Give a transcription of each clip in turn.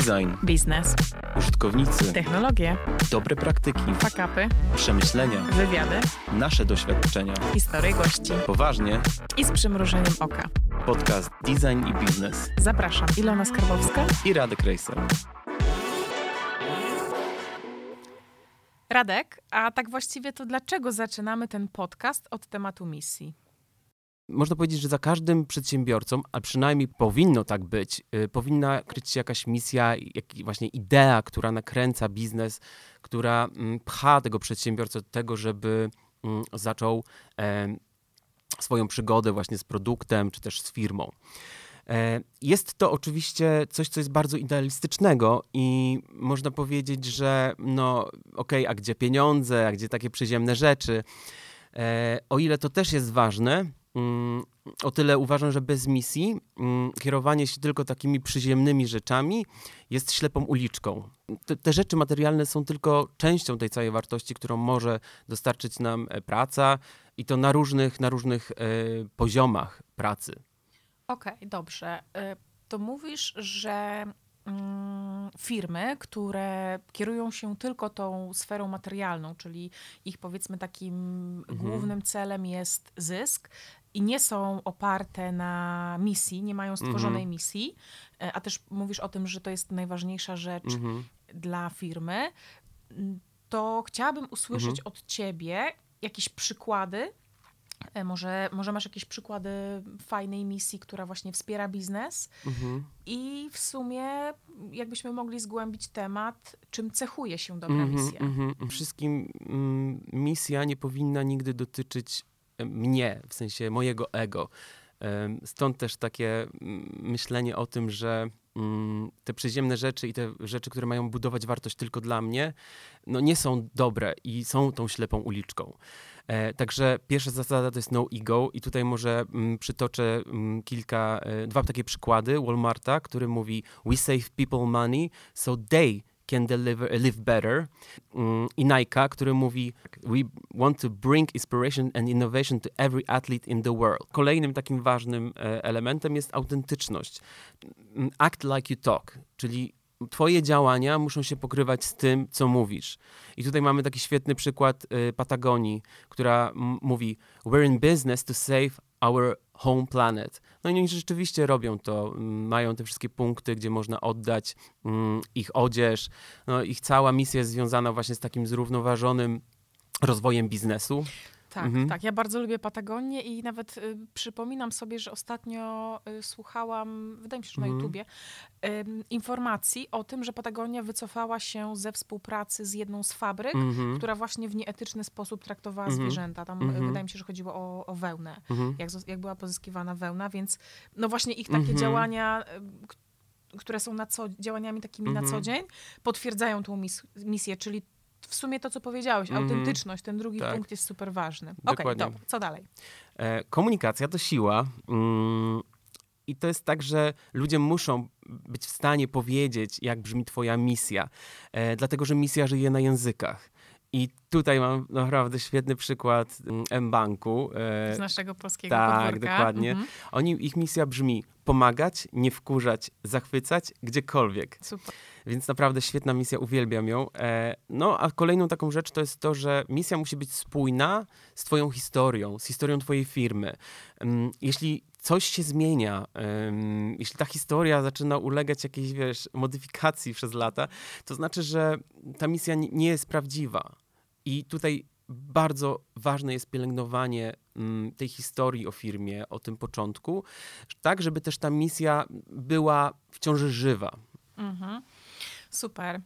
Design, biznes, użytkownicy, technologie, dobre praktyki, fakapy, przemyślenia, wywiady, nasze doświadczenia. historie gości Poważnie, i z przymrużeniem oka. podcast Design i Biznes Zapraszam, Ilona Skarbowska. i Radek Rejser. Radek, a tak właściwie to dlaczego zaczynamy ten podcast od tematu misji? Można powiedzieć, że za każdym przedsiębiorcą, a przynajmniej powinno tak być, y, powinna kryć się jakaś misja, jak, właśnie idea, która nakręca biznes, która mm, pcha tego przedsiębiorcę do tego, żeby mm, zaczął e, swoją przygodę właśnie z produktem, czy też z firmą. E, Jest to oczywiście coś, co jest bardzo idealistycznego i można powiedzieć, że no okej, a gdzie pieniądze, a gdzie takie przyziemne rzeczy? E, O ile to też jest ważne, o tyle uważam, że bez misji mm, kierowanie się tylko takimi przyziemnymi rzeczami jest ślepą uliczką. Te, te rzeczy materialne są tylko częścią tej całej wartości, którą może dostarczyć nam e, praca i to na różnych, na różnych e, poziomach pracy. Okej, dobrze. Y, To mówisz, że mm, firmy, które kierują się tylko tą sferą materialną, czyli ich powiedzmy takim głównym celem jest zysk i nie są oparte na misji, nie mają stworzonej misji, y, a też mówisz o tym, że to jest najważniejsza rzecz Mhm. dla firmy, m, to chciałabym usłyszeć od ciebie jakieś przykłady. E, Może, może masz jakieś przykłady fajnej misji, która właśnie wspiera biznes Mhm. i w sumie jakbyśmy mogli zgłębić temat, czym cechuje się dobra Mhm, misja. mhm. Wszystkim mm, misja nie powinna nigdy dotyczyć e, mnie, w sensie mojego ego. Stąd też takie mm, myślenie o tym, że mm, te przyziemne rzeczy i te rzeczy, które mają budować wartość tylko dla mnie, no nie są dobre i są tą ślepą uliczką. E, Także pierwsza zasada to jest no ego i tutaj może mm, przytoczę kilka, e, dwa takie przykłady Walmarta, który mówi we save people money so they can deliver, live better Mm, i Nike, który mówi we want to bring inspiration and innovation to every athlete in the world. Kolejnym takim ważnym e, elementem jest autentyczność. Mm, Act like you talk, czyli Twoje działania muszą się pokrywać z tym, co mówisz. I tutaj mamy taki świetny przykład y, Patagonii, która mówi: We're in business to save our home planet. No i oni rzeczywiście robią to. m, Mają te wszystkie punkty, gdzie można oddać mm, ich odzież. No, ich cała misja jest związana właśnie z takim zrównoważonym rozwojem biznesu. Tak, Mhm. tak. Ja bardzo lubię Patagonię i nawet y, przypominam sobie, że ostatnio y, słuchałam, wydaje mi się, że na Mhm. YouTubie, ym, informacji o tym, że Patagonia wycofała się ze współpracy z jedną z fabryk, Mhm. która właśnie w nieetyczny sposób traktowała Mhm. zwierzęta. Tam y, Mhm. wydaje mi się, że chodziło o, o wełnę, Mhm. jak, jak była pozyskiwana wełna, więc no właśnie ich takie działania, y, które są na co, działaniami takimi na co dzień, potwierdzają tą mis- misję, czyli w sumie to, co powiedziałeś, Mhm. autentyczność, ten drugi Tak. punkt jest super ważny. Okej, dobra, co dalej? E, komunikacja to siła. Mm, I to jest tak, że ludzie muszą być w stanie powiedzieć, jak brzmi Twoja misja, e, dlatego że misja żyje na językach. I tutaj mam naprawdę świetny przykład mm, M-Banku. e, Z naszego polskiego tak, podwórka. dokładnie. Mhm. Oni, ich misja brzmi pomagać, nie wkurzać, zachwycać gdziekolwiek. Super. Więc naprawdę świetna misja, uwielbiam ją. E, no a kolejną taką rzecz to jest to, że misja musi być spójna z Twoją historią, z historią Twojej firmy. Ym, Jeśli coś się zmienia, jeśli ta historia zaczyna ulegać jakiejś, wiesz, modyfikacji przez lata, to znaczy, że ta misja nie jest prawdziwa. I tutaj bardzo ważne jest pielęgnowanie mm, tej historii o firmie, o tym początku, tak, żeby też ta misja była wciąż żywa. Mhm. Super.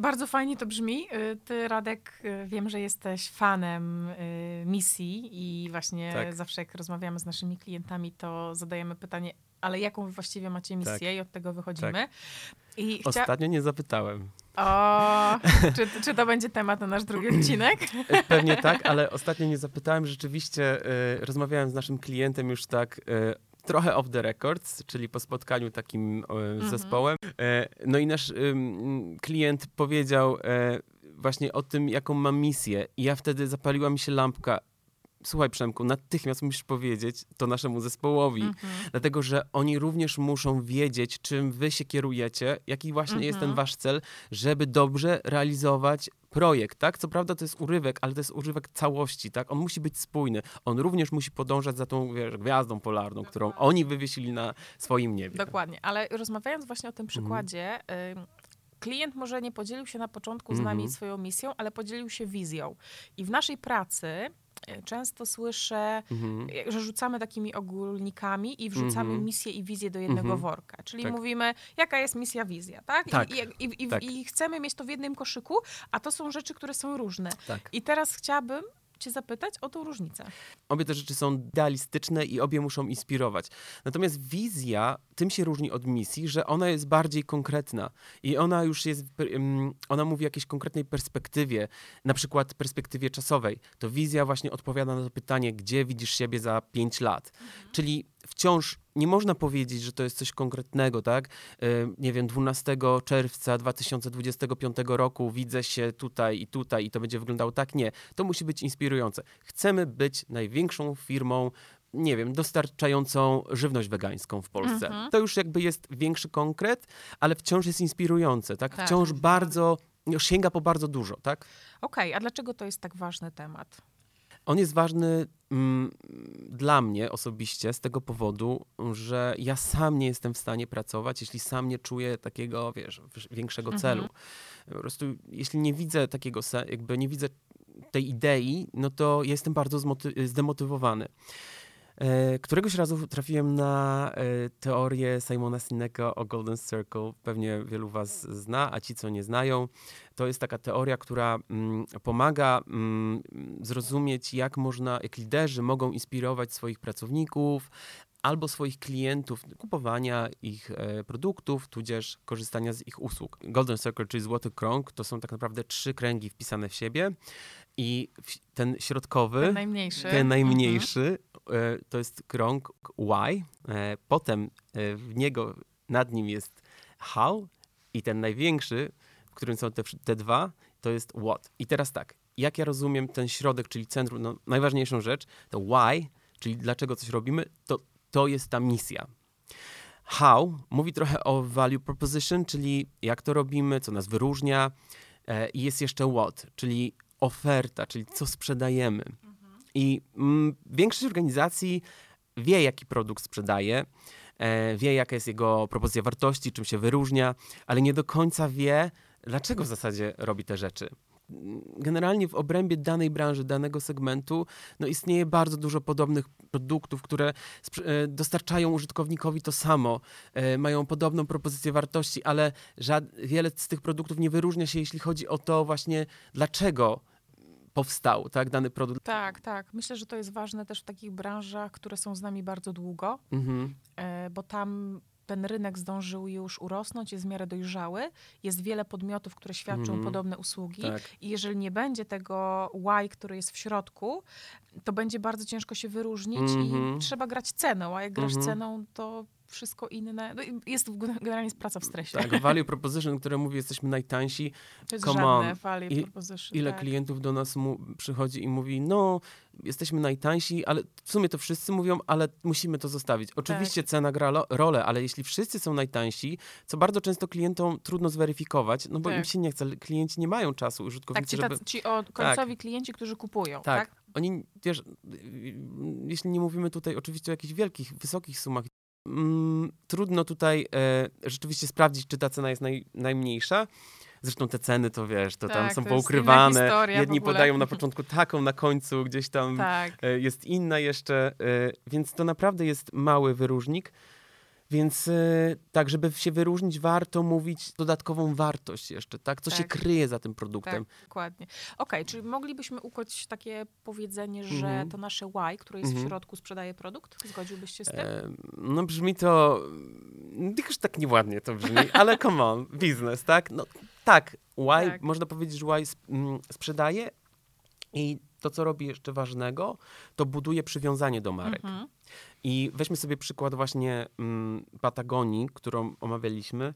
Bardzo fajnie to brzmi. Y, Ty, Radek, y, wiem, że jesteś fanem y, misji i właśnie Tak. zawsze jak rozmawiamy z naszymi klientami, to zadajemy pytanie, ale jaką właściwie macie misję Tak. i od tego wychodzimy. Chcia... Ostatnio nie zapytałem. O, czy, czy to będzie temat na nasz drugi odcinek? Pewnie tak, ale ostatnio nie zapytałem. Rzeczywiście e, rozmawiałem z naszym klientem już tak e, trochę off the records, czyli po spotkaniu takim e, z zespołem. E, no i nasz klient powiedział e, właśnie o tym, jaką ma misję. I ja wtedy zapaliła mi się lampka. Słuchaj Przemku, natychmiast musisz powiedzieć to naszemu zespołowi, Mhm. dlatego że oni również muszą wiedzieć, czym wy się kierujecie, jaki właśnie jest ten Mhm. wasz cel, żeby dobrze realizować projekt, tak? Co prawda to jest urywek, ale to jest urywek całości, tak? On musi być spójny. On również musi podążać za tą, wiesz, gwiazdą polarną, którą Dokładnie. oni wywiesili na swoim niebie. Dokładnie, ale rozmawiając właśnie o tym przykładzie, klient może nie podzielił się na początku z nami Mhm. swoją misją, ale podzielił się wizją. I w naszej pracy y, często słyszę, Mhm. y, że rzucamy takimi ogólnikami i wrzucamy Mhm. misję i wizję do jednego Mhm. worka. Czyli Tak. mówimy, jaka jest misja, wizja, tak? Tak. I, i, i, i, Tak. I chcemy mieć to w jednym koszyku, a to są rzeczy, które są różne. Tak. I teraz chciałabym cię zapytać o tą różnicę. Obie te rzeczy są idealistyczne i obie muszą inspirować. Natomiast wizja tym się różni od misji, że ona jest bardziej konkretna i ona już jest, ym, ona mówi o jakiejś konkretnej perspektywie, na przykład perspektywie czasowej. To wizja właśnie odpowiada na to pytanie, gdzie widzisz siebie za pięć lat. Czyli wciąż nie można powiedzieć, że to jest coś konkretnego, tak? Ym, nie wiem, 12 czerwca 2025 roku widzę się tutaj i tutaj i to będzie wyglądało tak. Nie, to musi być inspirujące. Chcemy być największą firmą, nie wiem, dostarczającą żywność wegańską w Polsce. Mhm. To już jakby jest większy konkret, ale wciąż jest inspirujące, tak? Tak. Wciąż bardzo, no, sięga po bardzo dużo, tak? Okej, a dlaczego to jest tak ważny temat? On jest ważny mm, dla mnie osobiście z tego powodu, że ja sam nie jestem w stanie pracować, jeśli sam nie czuję takiego, wiesz, większego Mhm. celu. Po prostu, jeśli nie widzę takiego, jakby nie widzę tej idei, no to jestem bardzo zdemotywowany. E, Któregoś razu trafiłem na e, teorię Simona Sineka o Golden Circle. Pewnie wielu was zna, a ci, co nie znają, to jest taka teoria, która mm, pomaga mm, zrozumieć, jak można, jak liderzy mogą inspirować swoich pracowników albo swoich klientów kupowania ich e, produktów, tudzież korzystania z ich usług. Golden Circle, czyli złoty krąg, to są tak naprawdę trzy kręgi wpisane w siebie i ten środkowy, Ten najmniejszy. ten najmniejszy, e, to jest krąg Y. E, potem e, w niego, nad nim jest how i ten największy, w którym są te, te dwa, to jest what. I teraz tak, jak ja rozumiem ten środek, czyli centrum, no, najważniejszą rzecz, to why, czyli dlaczego coś robimy, to, to jest ta misja. How mówi trochę o value proposition, czyli jak to robimy, co nas wyróżnia. E, I jest jeszcze what, czyli oferta, czyli co sprzedajemy. I mm, większość organizacji wie, jaki produkt sprzedaje, e, wie, jaka jest jego propozycja wartości, czym się wyróżnia, ale nie do końca wie, dlaczego w zasadzie robi te rzeczy. Generalnie w obrębie danej branży, danego segmentu, no istnieje bardzo dużo podobnych produktów, które e, dostarczają użytkownikowi to samo, e, mają podobną propozycję wartości, ale wiele z tych produktów nie wyróżnia się, jeśli chodzi o to właśnie, dlaczego powstał tak, dany produkt. Tak, tak. Myślę, że to jest ważne też w takich branżach, które są z nami bardzo długo, Mhm. e, bo tam ten rynek zdążył już urosnąć, jest w miarę dojrzały, jest wiele podmiotów, które świadczą Mhm. podobne usługi Tak. i jeżeli nie będzie tego Y, który jest w środku, to będzie bardzo ciężko się wyróżnić Mhm. i trzeba grać ceną, a jak grasz Mhm. ceną, to wszystko inne, no jest generalnie jest praca w stresie. Tak, value proposition, które mówi, jesteśmy najtańsi. To jest come żadne on. value I- proposition. Ile tak. klientów do nas przychodzi i mówi, no, jesteśmy najtańsi, ale w sumie to wszyscy mówią, ale musimy to zostawić. Oczywiście cena gra rolę, ale jeśli wszyscy są najtańsi, co bardzo często klientom trudno zweryfikować, no bo im Tak. się nie chce, klienci nie mają czasu, Tak, użytkownicy, ci, żeby... ci o, końcowi klienci, którzy kupują, tak? Tak. Oni, wiesz, jeśli nie mówimy tutaj oczywiście o jakichś wielkich, wysokich sumach, mm, trudno tutaj e, rzeczywiście sprawdzić, czy ta cena jest naj, najmniejsza. Zresztą te ceny, to wiesz, to tam Tak, są to poukrywane. Jedni podają na początku taką, na końcu gdzieś tam Tak. e, jest inna jeszcze, e, więc to naprawdę jest mały wyróżnik. Więc e, tak, żeby się wyróżnić, warto mówić dodatkową wartość jeszcze, tak? Co się Tak. kryje za tym produktem. Tak, dokładnie. Okej, czyli moglibyśmy ukuć takie powiedzenie, że Mhm. to nasze Y, które jest w Mhm. środku, sprzedaje produkt? Zgodziłbyś się z tym? E, No brzmi to, tylko tak nieładnie to brzmi, ale come on, biznes, tak? No tak, Y, Tak. można powiedzieć, że Y sp- mm, sprzedaje i to, co robi jeszcze ważnego, to buduje przywiązanie do marek. Mhm. I weźmy sobie przykład właśnie mm, Patagonii, którą omawialiśmy.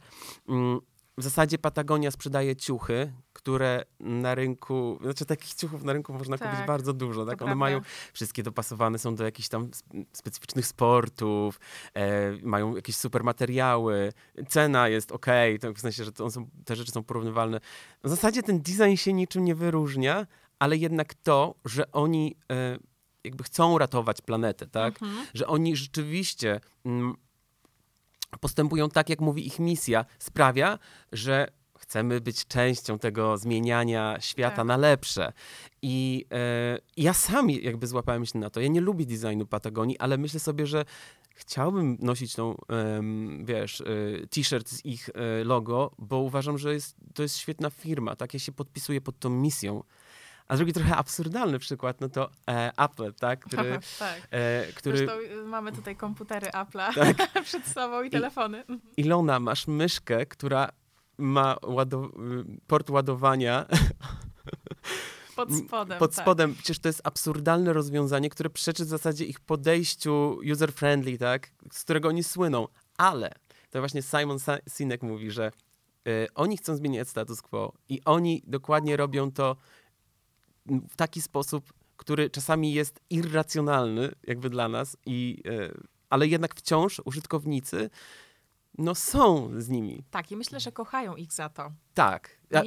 Mm, w zasadzie Patagonia sprzedaje ciuchy, które na rynku, znaczy takich ciuchów na rynku można kupić Tak, bardzo dużo, tak? One prawda. mają wszystkie dopasowane są do jakichś tam sp- specyficznych sportów, e, mają jakieś super materiały, cena jest ok, to w sensie, że to są, te rzeczy są porównywalne. W zasadzie ten design się niczym nie wyróżnia, ale jednak to, że oni e, jakby chcą ratować planetę, tak? Mhm. Że oni rzeczywiście mm, postępują tak, jak mówi ich misja, sprawia, że chcemy być częścią tego zmieniania świata Tak. na lepsze. I e, ja sam jakby złapałem się na to. Ja nie lubię designu Patagonii, ale myślę sobie, że chciałbym nosić tą, em, wiesz, e, t-shirt z ich e, logo, bo uważam, że jest, to jest świetna firma. Tak, ja się podpisuję pod tą misją. A drugi trochę absurdalny przykład, no to e, Apple, tak, który, tak. e, który Zresztą y, mamy tutaj komputery Apple'a Tak. przed sobą i telefony. Mhm. Ilona, masz myszkę, która ma łado- y, port ładowania Pod spodem. pod tak. spodem. Przecież to jest absurdalne rozwiązanie, które przeczy w zasadzie ich podejściu user-friendly, tak? z którego oni słyną. Ale to właśnie Simon Sinek mówi, że y, oni chcą zmieniać status quo i oni dokładnie robią to w taki sposób, który czasami jest irracjonalny jakby dla nas, i, y, ale jednak wciąż użytkownicy no są z nimi. Tak, i myślę, że kochają ich za to. Tak. Ja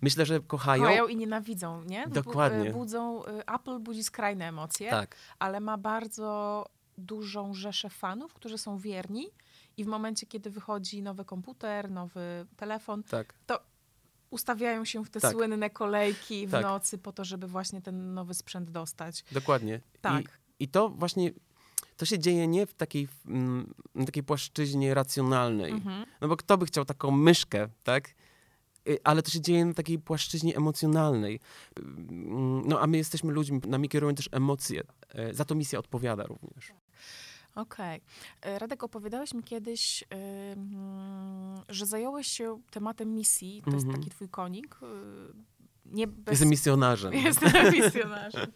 myślę, że kochają. kochają i nienawidzą, nie? Bu- Dokładnie. Budzą, y, Apple budzi skrajne emocje, Tak. ale ma bardzo dużą rzeszę fanów, którzy są wierni i w momencie, kiedy wychodzi nowy komputer, nowy telefon, Tak. Ustawiają się w te Tak. słynne kolejki w Tak. nocy po to, żeby właśnie ten nowy sprzęt dostać. Dokładnie. Tak. I, I to właśnie, to się dzieje nie w takiej, mm, takiej płaszczyźnie racjonalnej. Mhm. No bo kto by chciał taką myszkę, tak? Y, Ale to się dzieje na takiej płaszczyźnie emocjonalnej. Mm, No a my jesteśmy ludźmi, nami kierują też emocje. E, Za to misja odpowiada również. Okej. E, Radek, opowiadałeś mi kiedyś, ym, że zająłeś się tematem misji. To jest Mhm. taki twój konik. y, Nie bez... Jestem misjonarzem. Jestem misjonarzem.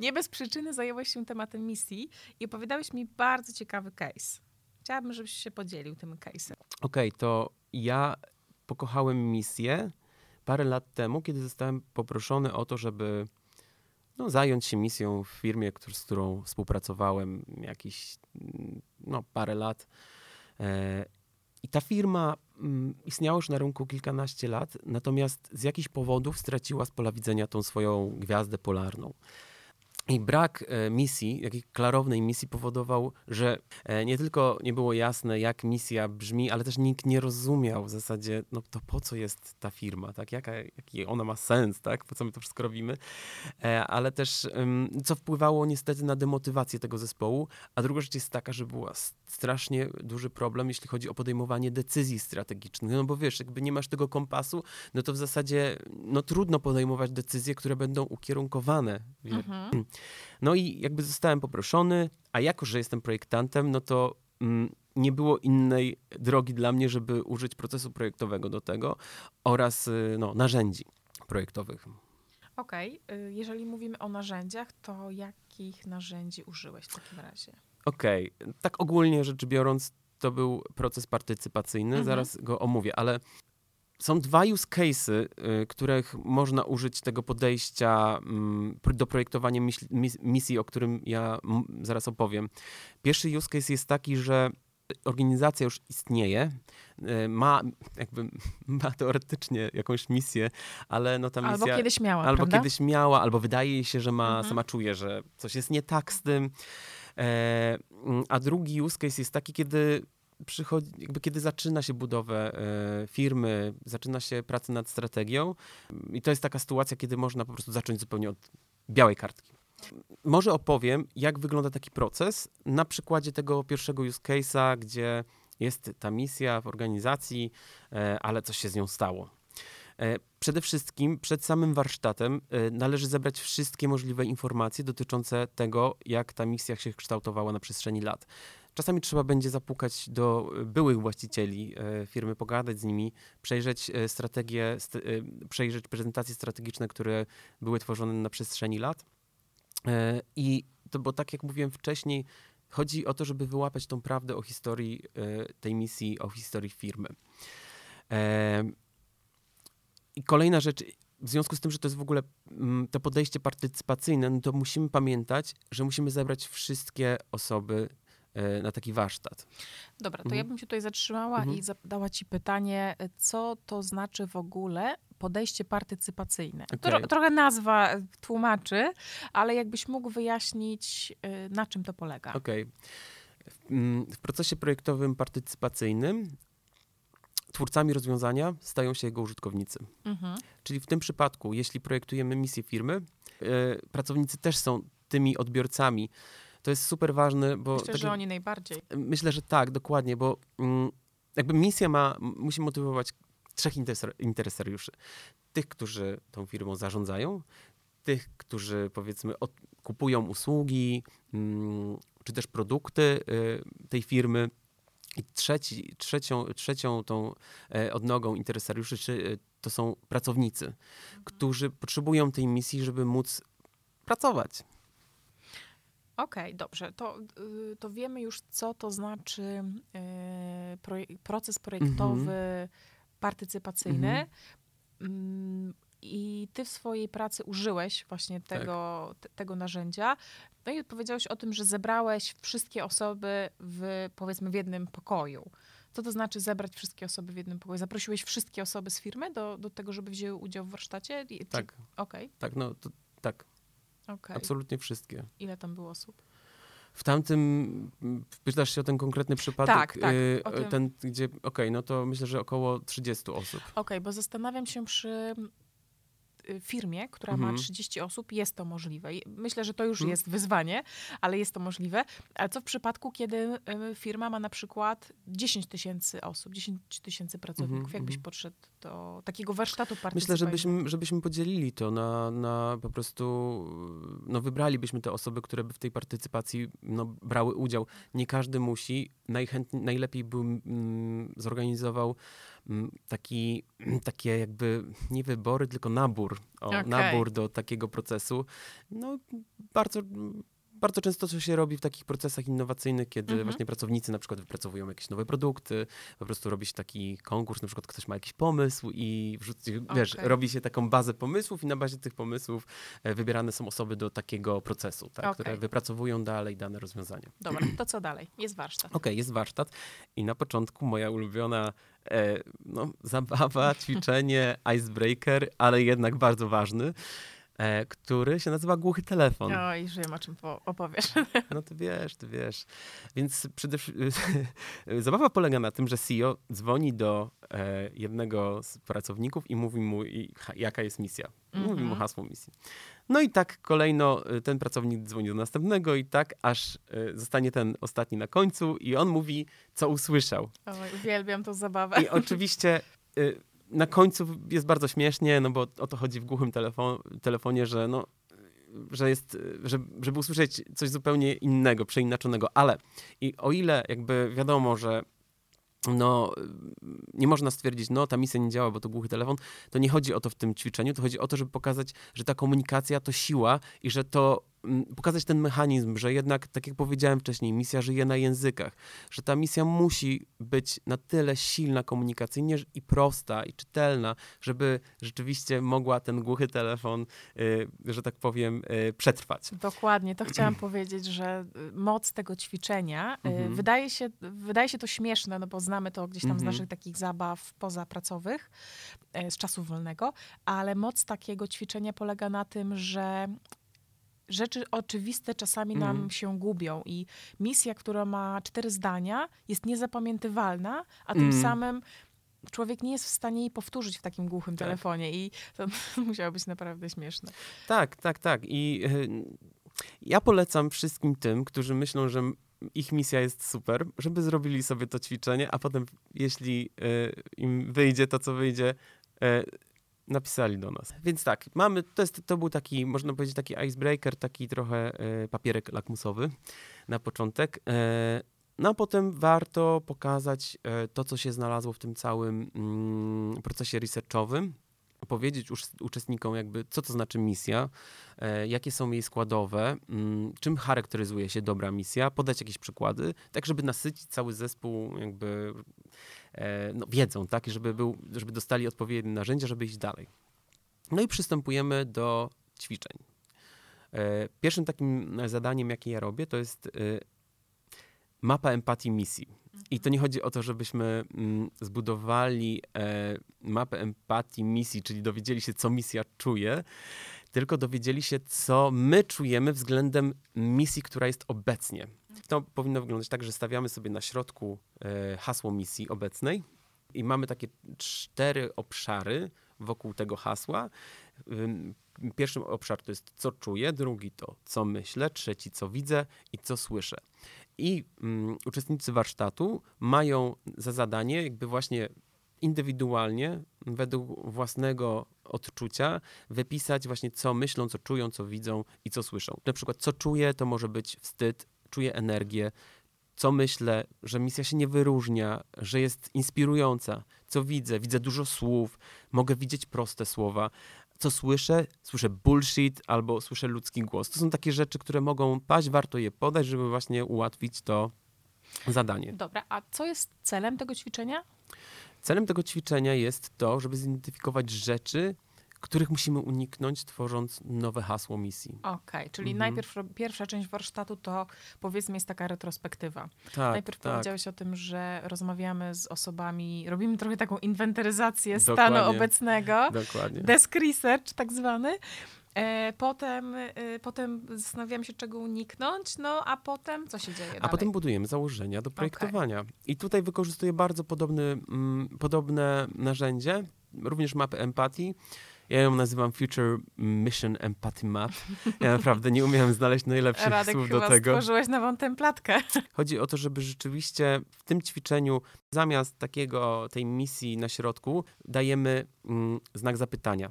Nie bez przyczyny zająłeś się tematem misji i opowiadałeś mi bardzo ciekawy case. Chciałabym, żebyś się podzielił tym case'em. Okej, to ja pokochałem misję parę lat temu, kiedy zostałem poproszony o to, żeby no, zająć się misją w firmie, z którą współpracowałem jakieś mm, no, parę lat. E, I ta firma mm, istniała już na rynku kilkanaście lat, natomiast z jakichś powodów straciła z pola widzenia tą swoją gwiazdę polarną. I brak e, misji, jakiej klarownej misji powodował, że e, nie tylko nie było jasne, jak misja brzmi, ale też nikt nie rozumiał w zasadzie, no to po co jest ta firma, tak? Jaka, jaki ona ma sens, tak? Po co my to wszystko robimy? E, ale też, co wpływało niestety na demotywację tego zespołu, a druga rzecz jest taka, że była strasznie duży problem, jeśli chodzi o podejmowanie decyzji strategicznych, no bo wiesz, jakby nie masz tego kompasu, no to w zasadzie, no trudno podejmować decyzje, które będą ukierunkowane, Mhm. No i jakby zostałem poproszony, a jako, że jestem projektantem, no to mm, nie było innej drogi dla mnie, żeby użyć procesu projektowego do tego oraz y, no, narzędzi projektowych. Okej, y, jeżeli mówimy o narzędziach, to jakich narzędzi użyłeś w takim razie? Okej, tak ogólnie rzecz biorąc, to był proces partycypacyjny, Mhm. zaraz go omówię, ale są dwa use cases, y, których można użyć tego podejścia mm, do projektowania misji, o którym ja zaraz opowiem. Pierwszy use case jest taki, że organizacja już istnieje, y, ma jakby ma teoretycznie jakąś misję, ale no ta misja... Albo kiedyś miała, Albo prawda? kiedyś miała, albo wydaje jej się, że ma, Mhm. sama czuje, że coś jest nie tak z tym. E, mm, a drugi use case jest taki, kiedy przychodzi, jakby kiedy zaczyna się budowę e, firmy, zaczyna się praca nad strategią i to jest taka sytuacja, kiedy można po prostu zacząć zupełnie od białej kartki. Może opowiem, jak wygląda taki proces na przykładzie tego pierwszego use case'a, gdzie jest ta misja w organizacji, e, ale coś się z nią stało. E, Przede wszystkim przed samym warsztatem e, należy zebrać wszystkie możliwe informacje dotyczące tego, jak ta misja się kształtowała na przestrzeni lat. Czasami trzeba będzie zapukać do e, byłych właścicieli firmy, pogadać z nimi, przejrzeć strategie, st- e, przejrzeć prezentacje strategiczne, które były tworzone na przestrzeni lat. I to, bo tak jak mówiłem wcześniej, chodzi o to, żeby wyłapać tą prawdę o historii tej misji, o historii firmy. E, I kolejna rzecz, w związku z tym, że to jest w ogóle mm, to podejście partycypacyjne, no to musimy pamiętać, że musimy zebrać wszystkie osoby e, na taki warsztat. Dobra, to Mhm. ja bym się tutaj zatrzymała Mhm. i zadała ci pytanie, co to znaczy w ogóle podejście partycypacyjne? Tro, Okej. trochę nazwa e, tłumaczy, ale jakbyś mógł wyjaśnić, e, na czym to polega. Okej. W, mm, w procesie projektowym partycypacyjnym twórcami rozwiązania stają się jego użytkownicy. Mhm. Czyli w tym przypadku, jeśli projektujemy misję firmy, e, pracownicy też są tymi odbiorcami. To jest super ważne, bo Myślę, tak że oni najbardziej. myślę, że tak, dokładnie, bo mm, jakby misja ma, musi motywować trzech interesar- interesariuszy. Tych, którzy tą firmą zarządzają, tych, którzy powiedzmy od, kupują usługi, mm, czy też produkty y, tej firmy. I trzeci, trzecią, trzecią tą e, odnogą interesariuszy czy, e, to są pracownicy, którzy potrzebują tej misji, żeby móc pracować. Okej, dobrze. To, y, to wiemy już, co to znaczy proje- proces projektowy, partycypacyjny. Mhm. Mm, I ty w swojej pracy użyłeś właśnie tego, te, tego narzędzia. No i powiedziałeś o tym, że zebrałeś wszystkie osoby w, powiedzmy, w jednym pokoju. Co to znaczy zebrać wszystkie osoby w jednym pokoju? Zaprosiłeś wszystkie osoby z firmy do, do tego, żeby wzięły udział w warsztacie? I- czy- Tak, Okej, tak, no to, tak, okej. absolutnie wszystkie. Ile tam było osób? W tamtym, pytasz się o ten konkretny przypadek, Tak, tak, y, ten, gdzie, okej, no to myślę, że około 30 osób. Okej, bo zastanawiam się przy firmie, która Mhm. ma 30 osób, jest to możliwe. Myślę, że to już Mhm. jest wyzwanie, ale jest to możliwe. Ale co w przypadku, kiedy y, firma ma na przykład 10 tysięcy osób, 10 tysięcy pracowników? Mhm, Jakbyś mhm. podszedł do takiego warsztatu Myślę, żebyśmy, żebyśmy podzielili to na, na po prostu, no wybralibyśmy te osoby, które by w tej partycypacji no, brały udział. Nie każdy musi, najchętniej, najlepiej by mm, zorganizował taki, takie jakby, nie wybory, tylko nabór, o, Okej. nabór do takiego procesu. No bardzo... Bardzo często to się robi w takich procesach innowacyjnych, kiedy Mhm. właśnie pracownicy na przykład wypracowują jakieś nowe produkty, po prostu robi się taki konkurs, na przykład ktoś ma jakiś pomysł i wrzuci, wiesz, Okej. robi się taką bazę pomysłów i na bazie tych pomysłów e, wybierane są osoby do takiego procesu, tak, Okej. które wypracowują dalej dane rozwiązania. Dobra, to co dalej? Jest warsztat. Okej, jest warsztat i na początku moja ulubiona e, no, zabawa, ćwiczenie, icebreaker, ale jednak bardzo ważny, który się nazywa głuchy telefon. Oj, już wiem, o czym po- opowiesz. No ty wiesz, ty wiesz. Więc przede wszystkim zabawa polega na tym, że CEO dzwoni do e, jednego z pracowników i mówi mu, i, jaka jest misja. Mówi mu Mhm. hasło misji. No i tak kolejno e, ten pracownik dzwoni do następnego i tak aż e, zostanie ten ostatni na końcu i on mówi, co usłyszał. Oj, uwielbiam tą zabawę. I oczywiście na końcu jest bardzo śmiesznie, no bo o to chodzi w głuchym telefon, telefonie, że no że jest, y, żeby, usłyszeć coś zupełnie innego, przeinaczonego, ale i o ile jakby wiadomo, że no, nie można stwierdzić, no ta misja nie działa, bo to głuchy telefon, to nie chodzi o to w tym ćwiczeniu, to chodzi o to, żeby pokazać, że ta komunikacja to siła i że to pokazać ten mechanizm, że jednak, tak jak powiedziałem wcześniej, misja żyje na językach, że ta misja musi być na tyle silna komunikacyjnie i prosta i czytelna, żeby rzeczywiście mogła ten głuchy telefon, y, że tak powiem, y, przetrwać. Dokładnie, to chciałam powiedzieć, że y, moc tego ćwiczenia, y, Mhm. wydaje, się, wydaje się to śmieszne, no bo znamy to gdzieś tam z Mhm. naszych takich zabaw pozapracowych, y, z czasu wolnego, ale moc takiego ćwiczenia polega na tym, że rzeczy oczywiste czasami nam Mhm. się gubią i misja, która ma cztery zdania, jest niezapamiętywalna, a tym Mhm. samym człowiek nie jest w stanie jej powtórzyć w takim głuchym Tak. telefonie i to musiało być naprawdę śmieszne. Tak, tak, tak. I y, ja polecam wszystkim tym, którzy myślą, że ich misja jest super, żeby zrobili sobie to ćwiczenie, a potem, jeśli y, im wyjdzie to, co wyjdzie, y, napisali do nas. Więc tak, mamy, to, jest, to był taki, można powiedzieć, taki icebreaker, taki trochę y, papierek lakmusowy na początek. Y, no a potem warto pokazać y, to, co się znalazło w tym całym mm, procesie researchowym. Powiedzieć usz- uczestnikom jakby, co to znaczy misja, e, jakie są jej składowe, mm, czym charakteryzuje się dobra misja, podać jakieś przykłady, tak żeby nasycić cały zespół jakby e, no, wiedzą, tak, I żeby, był, żeby dostali odpowiednie narzędzia, żeby iść dalej. No i przystępujemy do ćwiczeń. E, Pierwszym takim zadaniem, jakie ja robię, to jest mapa empatii misji. I to nie chodzi o to, żebyśmy mm, zbudowali e, mapę empatii misji, czyli dowiedzieli się, co misja czuje, tylko dowiedzieli się, co my czujemy względem misji, która jest obecnie. To powinno wyglądać tak, że stawiamy sobie na środku e, hasło misji obecnej i mamy takie cztery obszary wokół tego hasła. Pierwszy obszar to jest co czuję, drugi to co myślę, trzeci co widzę i co słyszę. I mm, uczestnicy warsztatu mają za zadanie jakby właśnie indywidualnie, według własnego odczucia, wypisać właśnie co myślą, co czują, co widzą i co słyszą. Na przykład co czuję, to może być wstyd, czuję energię, co myślę, że misja się nie wyróżnia, że jest inspirująca, co widzę, widzę dużo słów, mogę widzieć proste słowa, co słyszę, słyszę bullshit albo słyszę ludzki głos. To są takie rzeczy, które mogą paść, warto je podać, żeby właśnie ułatwić to zadanie. Dobra, a co jest celem tego ćwiczenia? Celem tego ćwiczenia jest to, żeby zidentyfikować rzeczy, których musimy uniknąć, tworząc nowe hasło misji. Okej, czyli Mhm. najpierw pierwsza część warsztatu to powiedzmy jest taka retrospektywa. Tak, najpierw tak. powiedziałeś o tym, że rozmawiamy z osobami, robimy trochę taką inwentaryzację stanu Dokładnie. obecnego, Dokładnie. desk research tak zwany. E, potem, e, potem zastanawiamy się, czego uniknąć, no a potem co się dzieje A dalej? potem budujemy założenia do projektowania. I tutaj wykorzystuję bardzo podobny, mm, podobne narzędzie, również mapę empatii. Ja ją nazywam Future Mission Empathy Map. Ja naprawdę nie umiałem znaleźć najlepszych Radek słów do tego. stworzyłeś nową templatkę. Chodzi o to, żeby rzeczywiście w tym ćwiczeniu zamiast takiego, tej misji na środku dajemy mm, znak zapytania.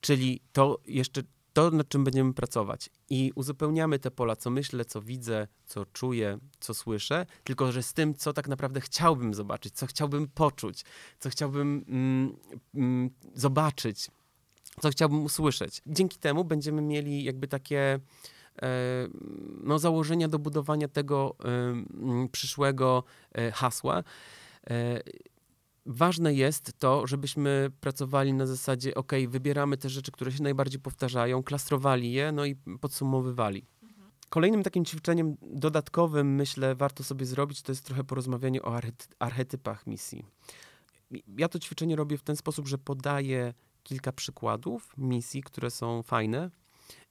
Czyli to jeszcze to, nad czym będziemy pracować. I uzupełniamy te pola, co myślę, co widzę, co czuję, co słyszę, tylko że z tym, co tak naprawdę chciałbym zobaczyć, co chciałbym poczuć, co chciałbym mm, mm, zobaczyć, co chciałbym usłyszeć. Dzięki temu będziemy mieli jakby takie e, no, założenia do budowania tego e, mm, przyszłego e, hasła. Ważne jest to, żebyśmy pracowali na zasadzie, ok, wybieramy te rzeczy, które się najbardziej powtarzają, klastrowali je, no i podsumowywali. Kolejnym takim ćwiczeniem dodatkowym, myślę, warto sobie zrobić, to jest trochę porozmawianie o archety- archetypach misji. Ja to ćwiczenie robię w ten sposób, że podaję kilka przykładów misji, które są fajne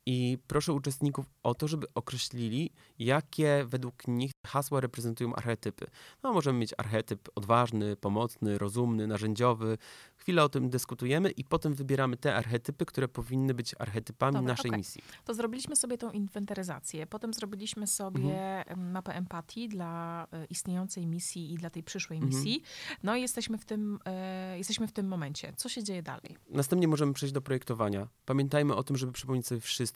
i proszę uczestników o to, żeby określili, jakie według nich hasła reprezentują archetypy. No, możemy mieć archetyp odważny, pomocny, rozumny, narzędziowy. Chwilę o tym dyskutujemy i potem wybieramy te archetypy, które powinny być archetypami Dobra, naszej okej. misji. To zrobiliśmy sobie tą inwentaryzację, potem zrobiliśmy sobie Mhm. mapę empatii dla e, istniejącej misji i dla tej przyszłej Mhm. misji. No i jesteśmy w, tym, e, jesteśmy w tym momencie. Co się dzieje dalej? Następnie możemy przejść do projektowania. Pamiętajmy o tym, żeby przypomnieć sobie wszystko,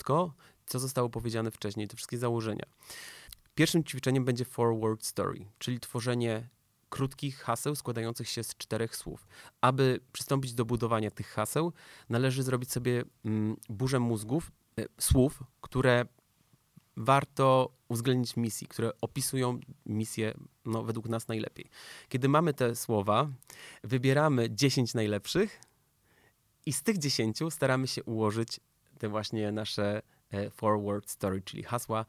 co zostało powiedziane wcześniej, te wszystkie założenia. Pierwszym ćwiczeniem będzie forward story, czyli tworzenie krótkich haseł składających się z czterech słów. Aby przystąpić do budowania tych haseł, należy zrobić sobie mm, burzę mózgów, e, słów, które warto uwzględnić misji, które opisują misję no, według nas najlepiej. Kiedy mamy te słowa, wybieramy 10 najlepszych i z tych 10 staramy się ułożyć te właśnie nasze e, forward story, czyli hasła,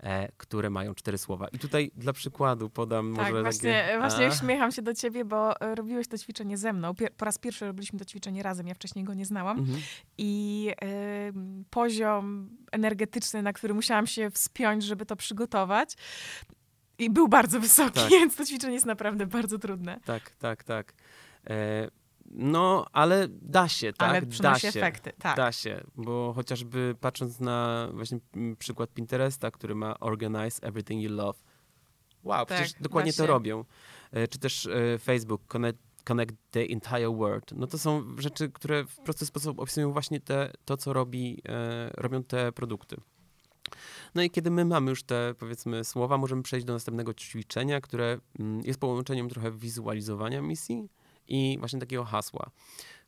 e, które mają cztery słowa. I tutaj dla przykładu podam Tak, może właśnie, takie... właśnie A, uśmiecham się do ciebie, bo e, robiłeś to ćwiczenie ze mną. Pier- po raz pierwszy robiliśmy to ćwiczenie razem, ja wcześniej go nie znałam. mhm. I em, poziom energetyczny, na który musiałam się wspiąć, żeby to przygotować, i był bardzo wysoki, Tak. więc to ćwiczenie jest naprawdę bardzo trudne. Tak, tak, tak. E, no, ale da się, tak? Ale da się. efekty, tak. Da się, bo chociażby patrząc na właśnie przykład Pinteresta, który ma Organize Everything You Love. Wow, Tak, przecież dokładnie to się. robią. E, Czy też e, Facebook, Connect, Connect the Entire World. No to są rzeczy, które w prosty sposób opisują właśnie te, to, co robi, e, robią te produkty. No i kiedy my mamy już te, powiedzmy, słowa, możemy przejść do następnego ćwiczenia, które mm, jest połączeniem trochę wizualizowania misji i właśnie takiego hasła.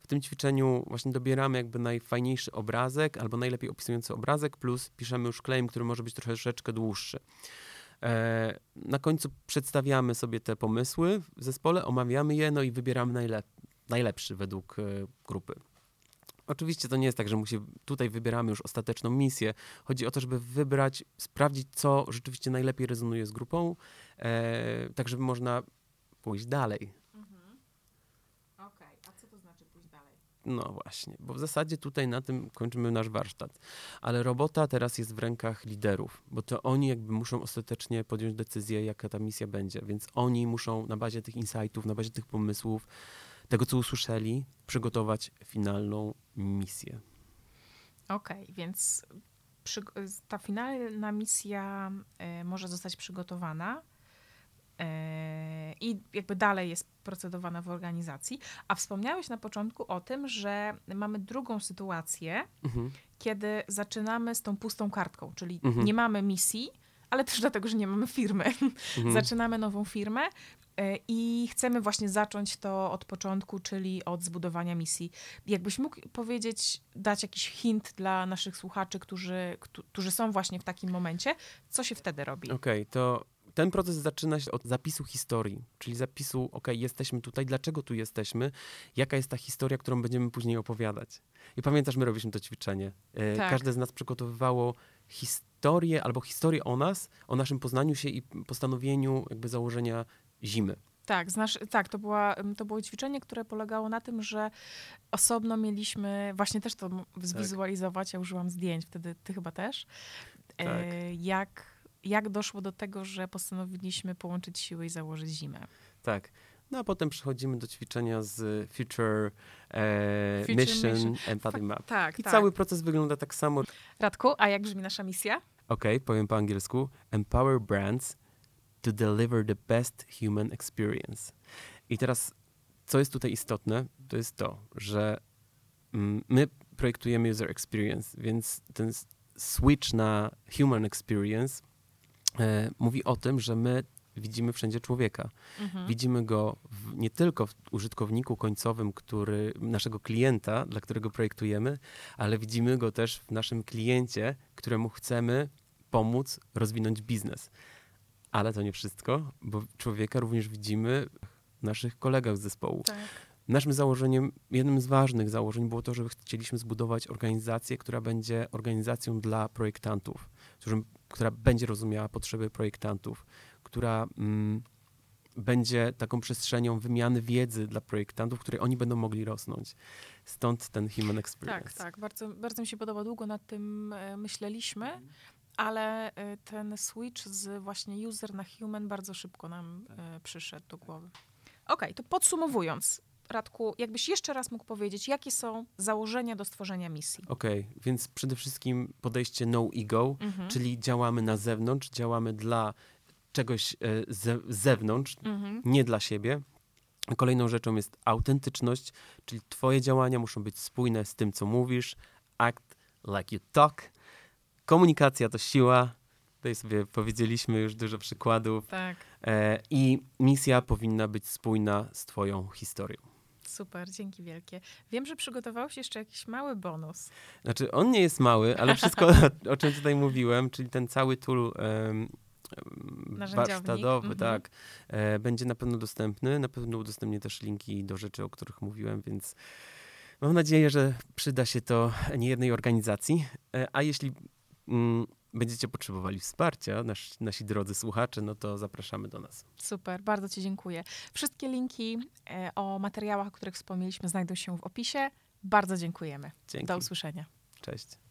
w tym ćwiczeniu właśnie dobieramy jakby najfajniejszy obrazek albo najlepiej opisujący obrazek, plus piszemy już claim, który może być troszeczkę dłuższy. E, na końcu przedstawiamy sobie te pomysły w zespole, omawiamy je, no i wybieramy najlep najlepszy według e, grupy. Oczywiście to nie jest tak, że musi, tutaj wybieramy już ostateczną misję. Chodzi o to, żeby wybrać, sprawdzić, co rzeczywiście najlepiej rezonuje z grupą, e, tak żeby można pójść dalej. Okej, a co to znaczy pójść dalej? No właśnie, bo w zasadzie tutaj na tym kończymy nasz warsztat. Ale robota teraz jest w rękach liderów, bo to oni jakby muszą ostatecznie podjąć decyzję, jaka ta misja będzie. Więc oni muszą na bazie tych insightów, na bazie tych pomysłów, tego co usłyszeli, przygotować finalną misję. Okej, więc przy, ta finalna misja e, może zostać przygotowana i jakby dalej jest procedowana w organizacji. A wspomniałeś na początku o tym, że mamy drugą sytuację, Mhm. kiedy zaczynamy z tą pustą kartką, czyli Mhm. nie mamy misji, ale też dlatego, że nie mamy firmy. Mhm. Zaczynamy nową firmę e, i chcemy właśnie zacząć to od początku, czyli od zbudowania misji. Jakbyś mógł powiedzieć, dać jakiś hint dla naszych słuchaczy, którzy, któ- którzy są właśnie w takim momencie, co się wtedy robi? Okej, to ten proces zaczyna się od zapisu historii, czyli zapisu, ok, jesteśmy tutaj, dlaczego tu jesteśmy, jaka jest ta historia, którą będziemy później opowiadać. I pamiętasz, my robiliśmy to ćwiczenie. E, Tak. Każde z nas przygotowywało historię albo historię o nas, o naszym poznaniu się i postanowieniu jakby założenia zimy. Tak, znasz, tak to, była, to było ćwiczenie, które polegało na tym, że osobno mieliśmy, właśnie też to m- zwizualizować, ja użyłam zdjęć, wtedy ty chyba też, Tak. e, jak, jak doszło do tego, że postanowiliśmy połączyć siły i założyć zimę. Tak. No a potem przechodzimy do ćwiczenia z Future, e, Future Mission, Mission. Empathy Map. Tak, I tak. cały proces wygląda tak samo. Radku, a jak brzmi nasza misja? Okej, powiem po angielsku. Empower brands to deliver the best human experience. I teraz, co jest tutaj istotne, to jest to, że mm, my projektujemy user experience, więc ten switch na human experience mówi o tym, że my widzimy wszędzie człowieka. Mhm. Widzimy go w, nie tylko w użytkowniku końcowym, który, naszego klienta, dla którego projektujemy, ale widzimy go też w naszym kliencie, któremu chcemy pomóc rozwinąć biznes. Ale to nie wszystko, bo człowieka również widzimy w naszych kolegach z zespołu. Tak. Naszym założeniem, jednym z ważnych założeń było to, że chcieliśmy zbudować organizację, która będzie organizacją dla projektantów, którym, która będzie rozumiała potrzeby projektantów, która mm, będzie taką przestrzenią wymiany wiedzy dla projektantów, w której oni będą mogli rosnąć. Stąd ten human experience. Tak, tak. Bardzo, bardzo mi się podoba. Długo nad tym e, myśleliśmy, ale e, ten switch z właśnie user na human bardzo szybko nam e, przyszedł do głowy. Okej, to podsumowując, Radku, jakbyś jeszcze raz mógł powiedzieć, jakie są założenia do stworzenia misji? Okej, więc przede wszystkim podejście no ego, Mhm. czyli działamy na zewnątrz, działamy dla czegoś e, z zewnątrz, Mhm. nie dla siebie. Kolejną rzeczą jest autentyczność, czyli twoje działania muszą być spójne z tym, co mówisz. Act like you talk. Komunikacja to siła. Tutaj sobie powiedzieliśmy już dużo przykładów. Tak, E, I misja powinna być spójna z twoją historią. Super, dzięki wielkie. Wiem, że przygotowałeś jeszcze jakiś mały bonus. Znaczy, on nie jest mały, ale wszystko, o czym tutaj mówiłem, czyli ten cały tool Narzędziownik. warsztatowy, Mhm. tak, e, będzie na pewno dostępny. Na pewno udostępnię też linki do rzeczy, o których mówiłem, więc mam nadzieję, że przyda się to niejednej organizacji. E, a jeśli mm, będziecie potrzebowali wsparcia, nasz, nasi drodzy słuchacze, no to zapraszamy do nas. Super, bardzo Ci dziękuję. Wszystkie linki e, o materiałach, o których wspomnieliśmy, znajdą się w opisie. Bardzo dziękujemy. Dzięki. Do usłyszenia. Cześć.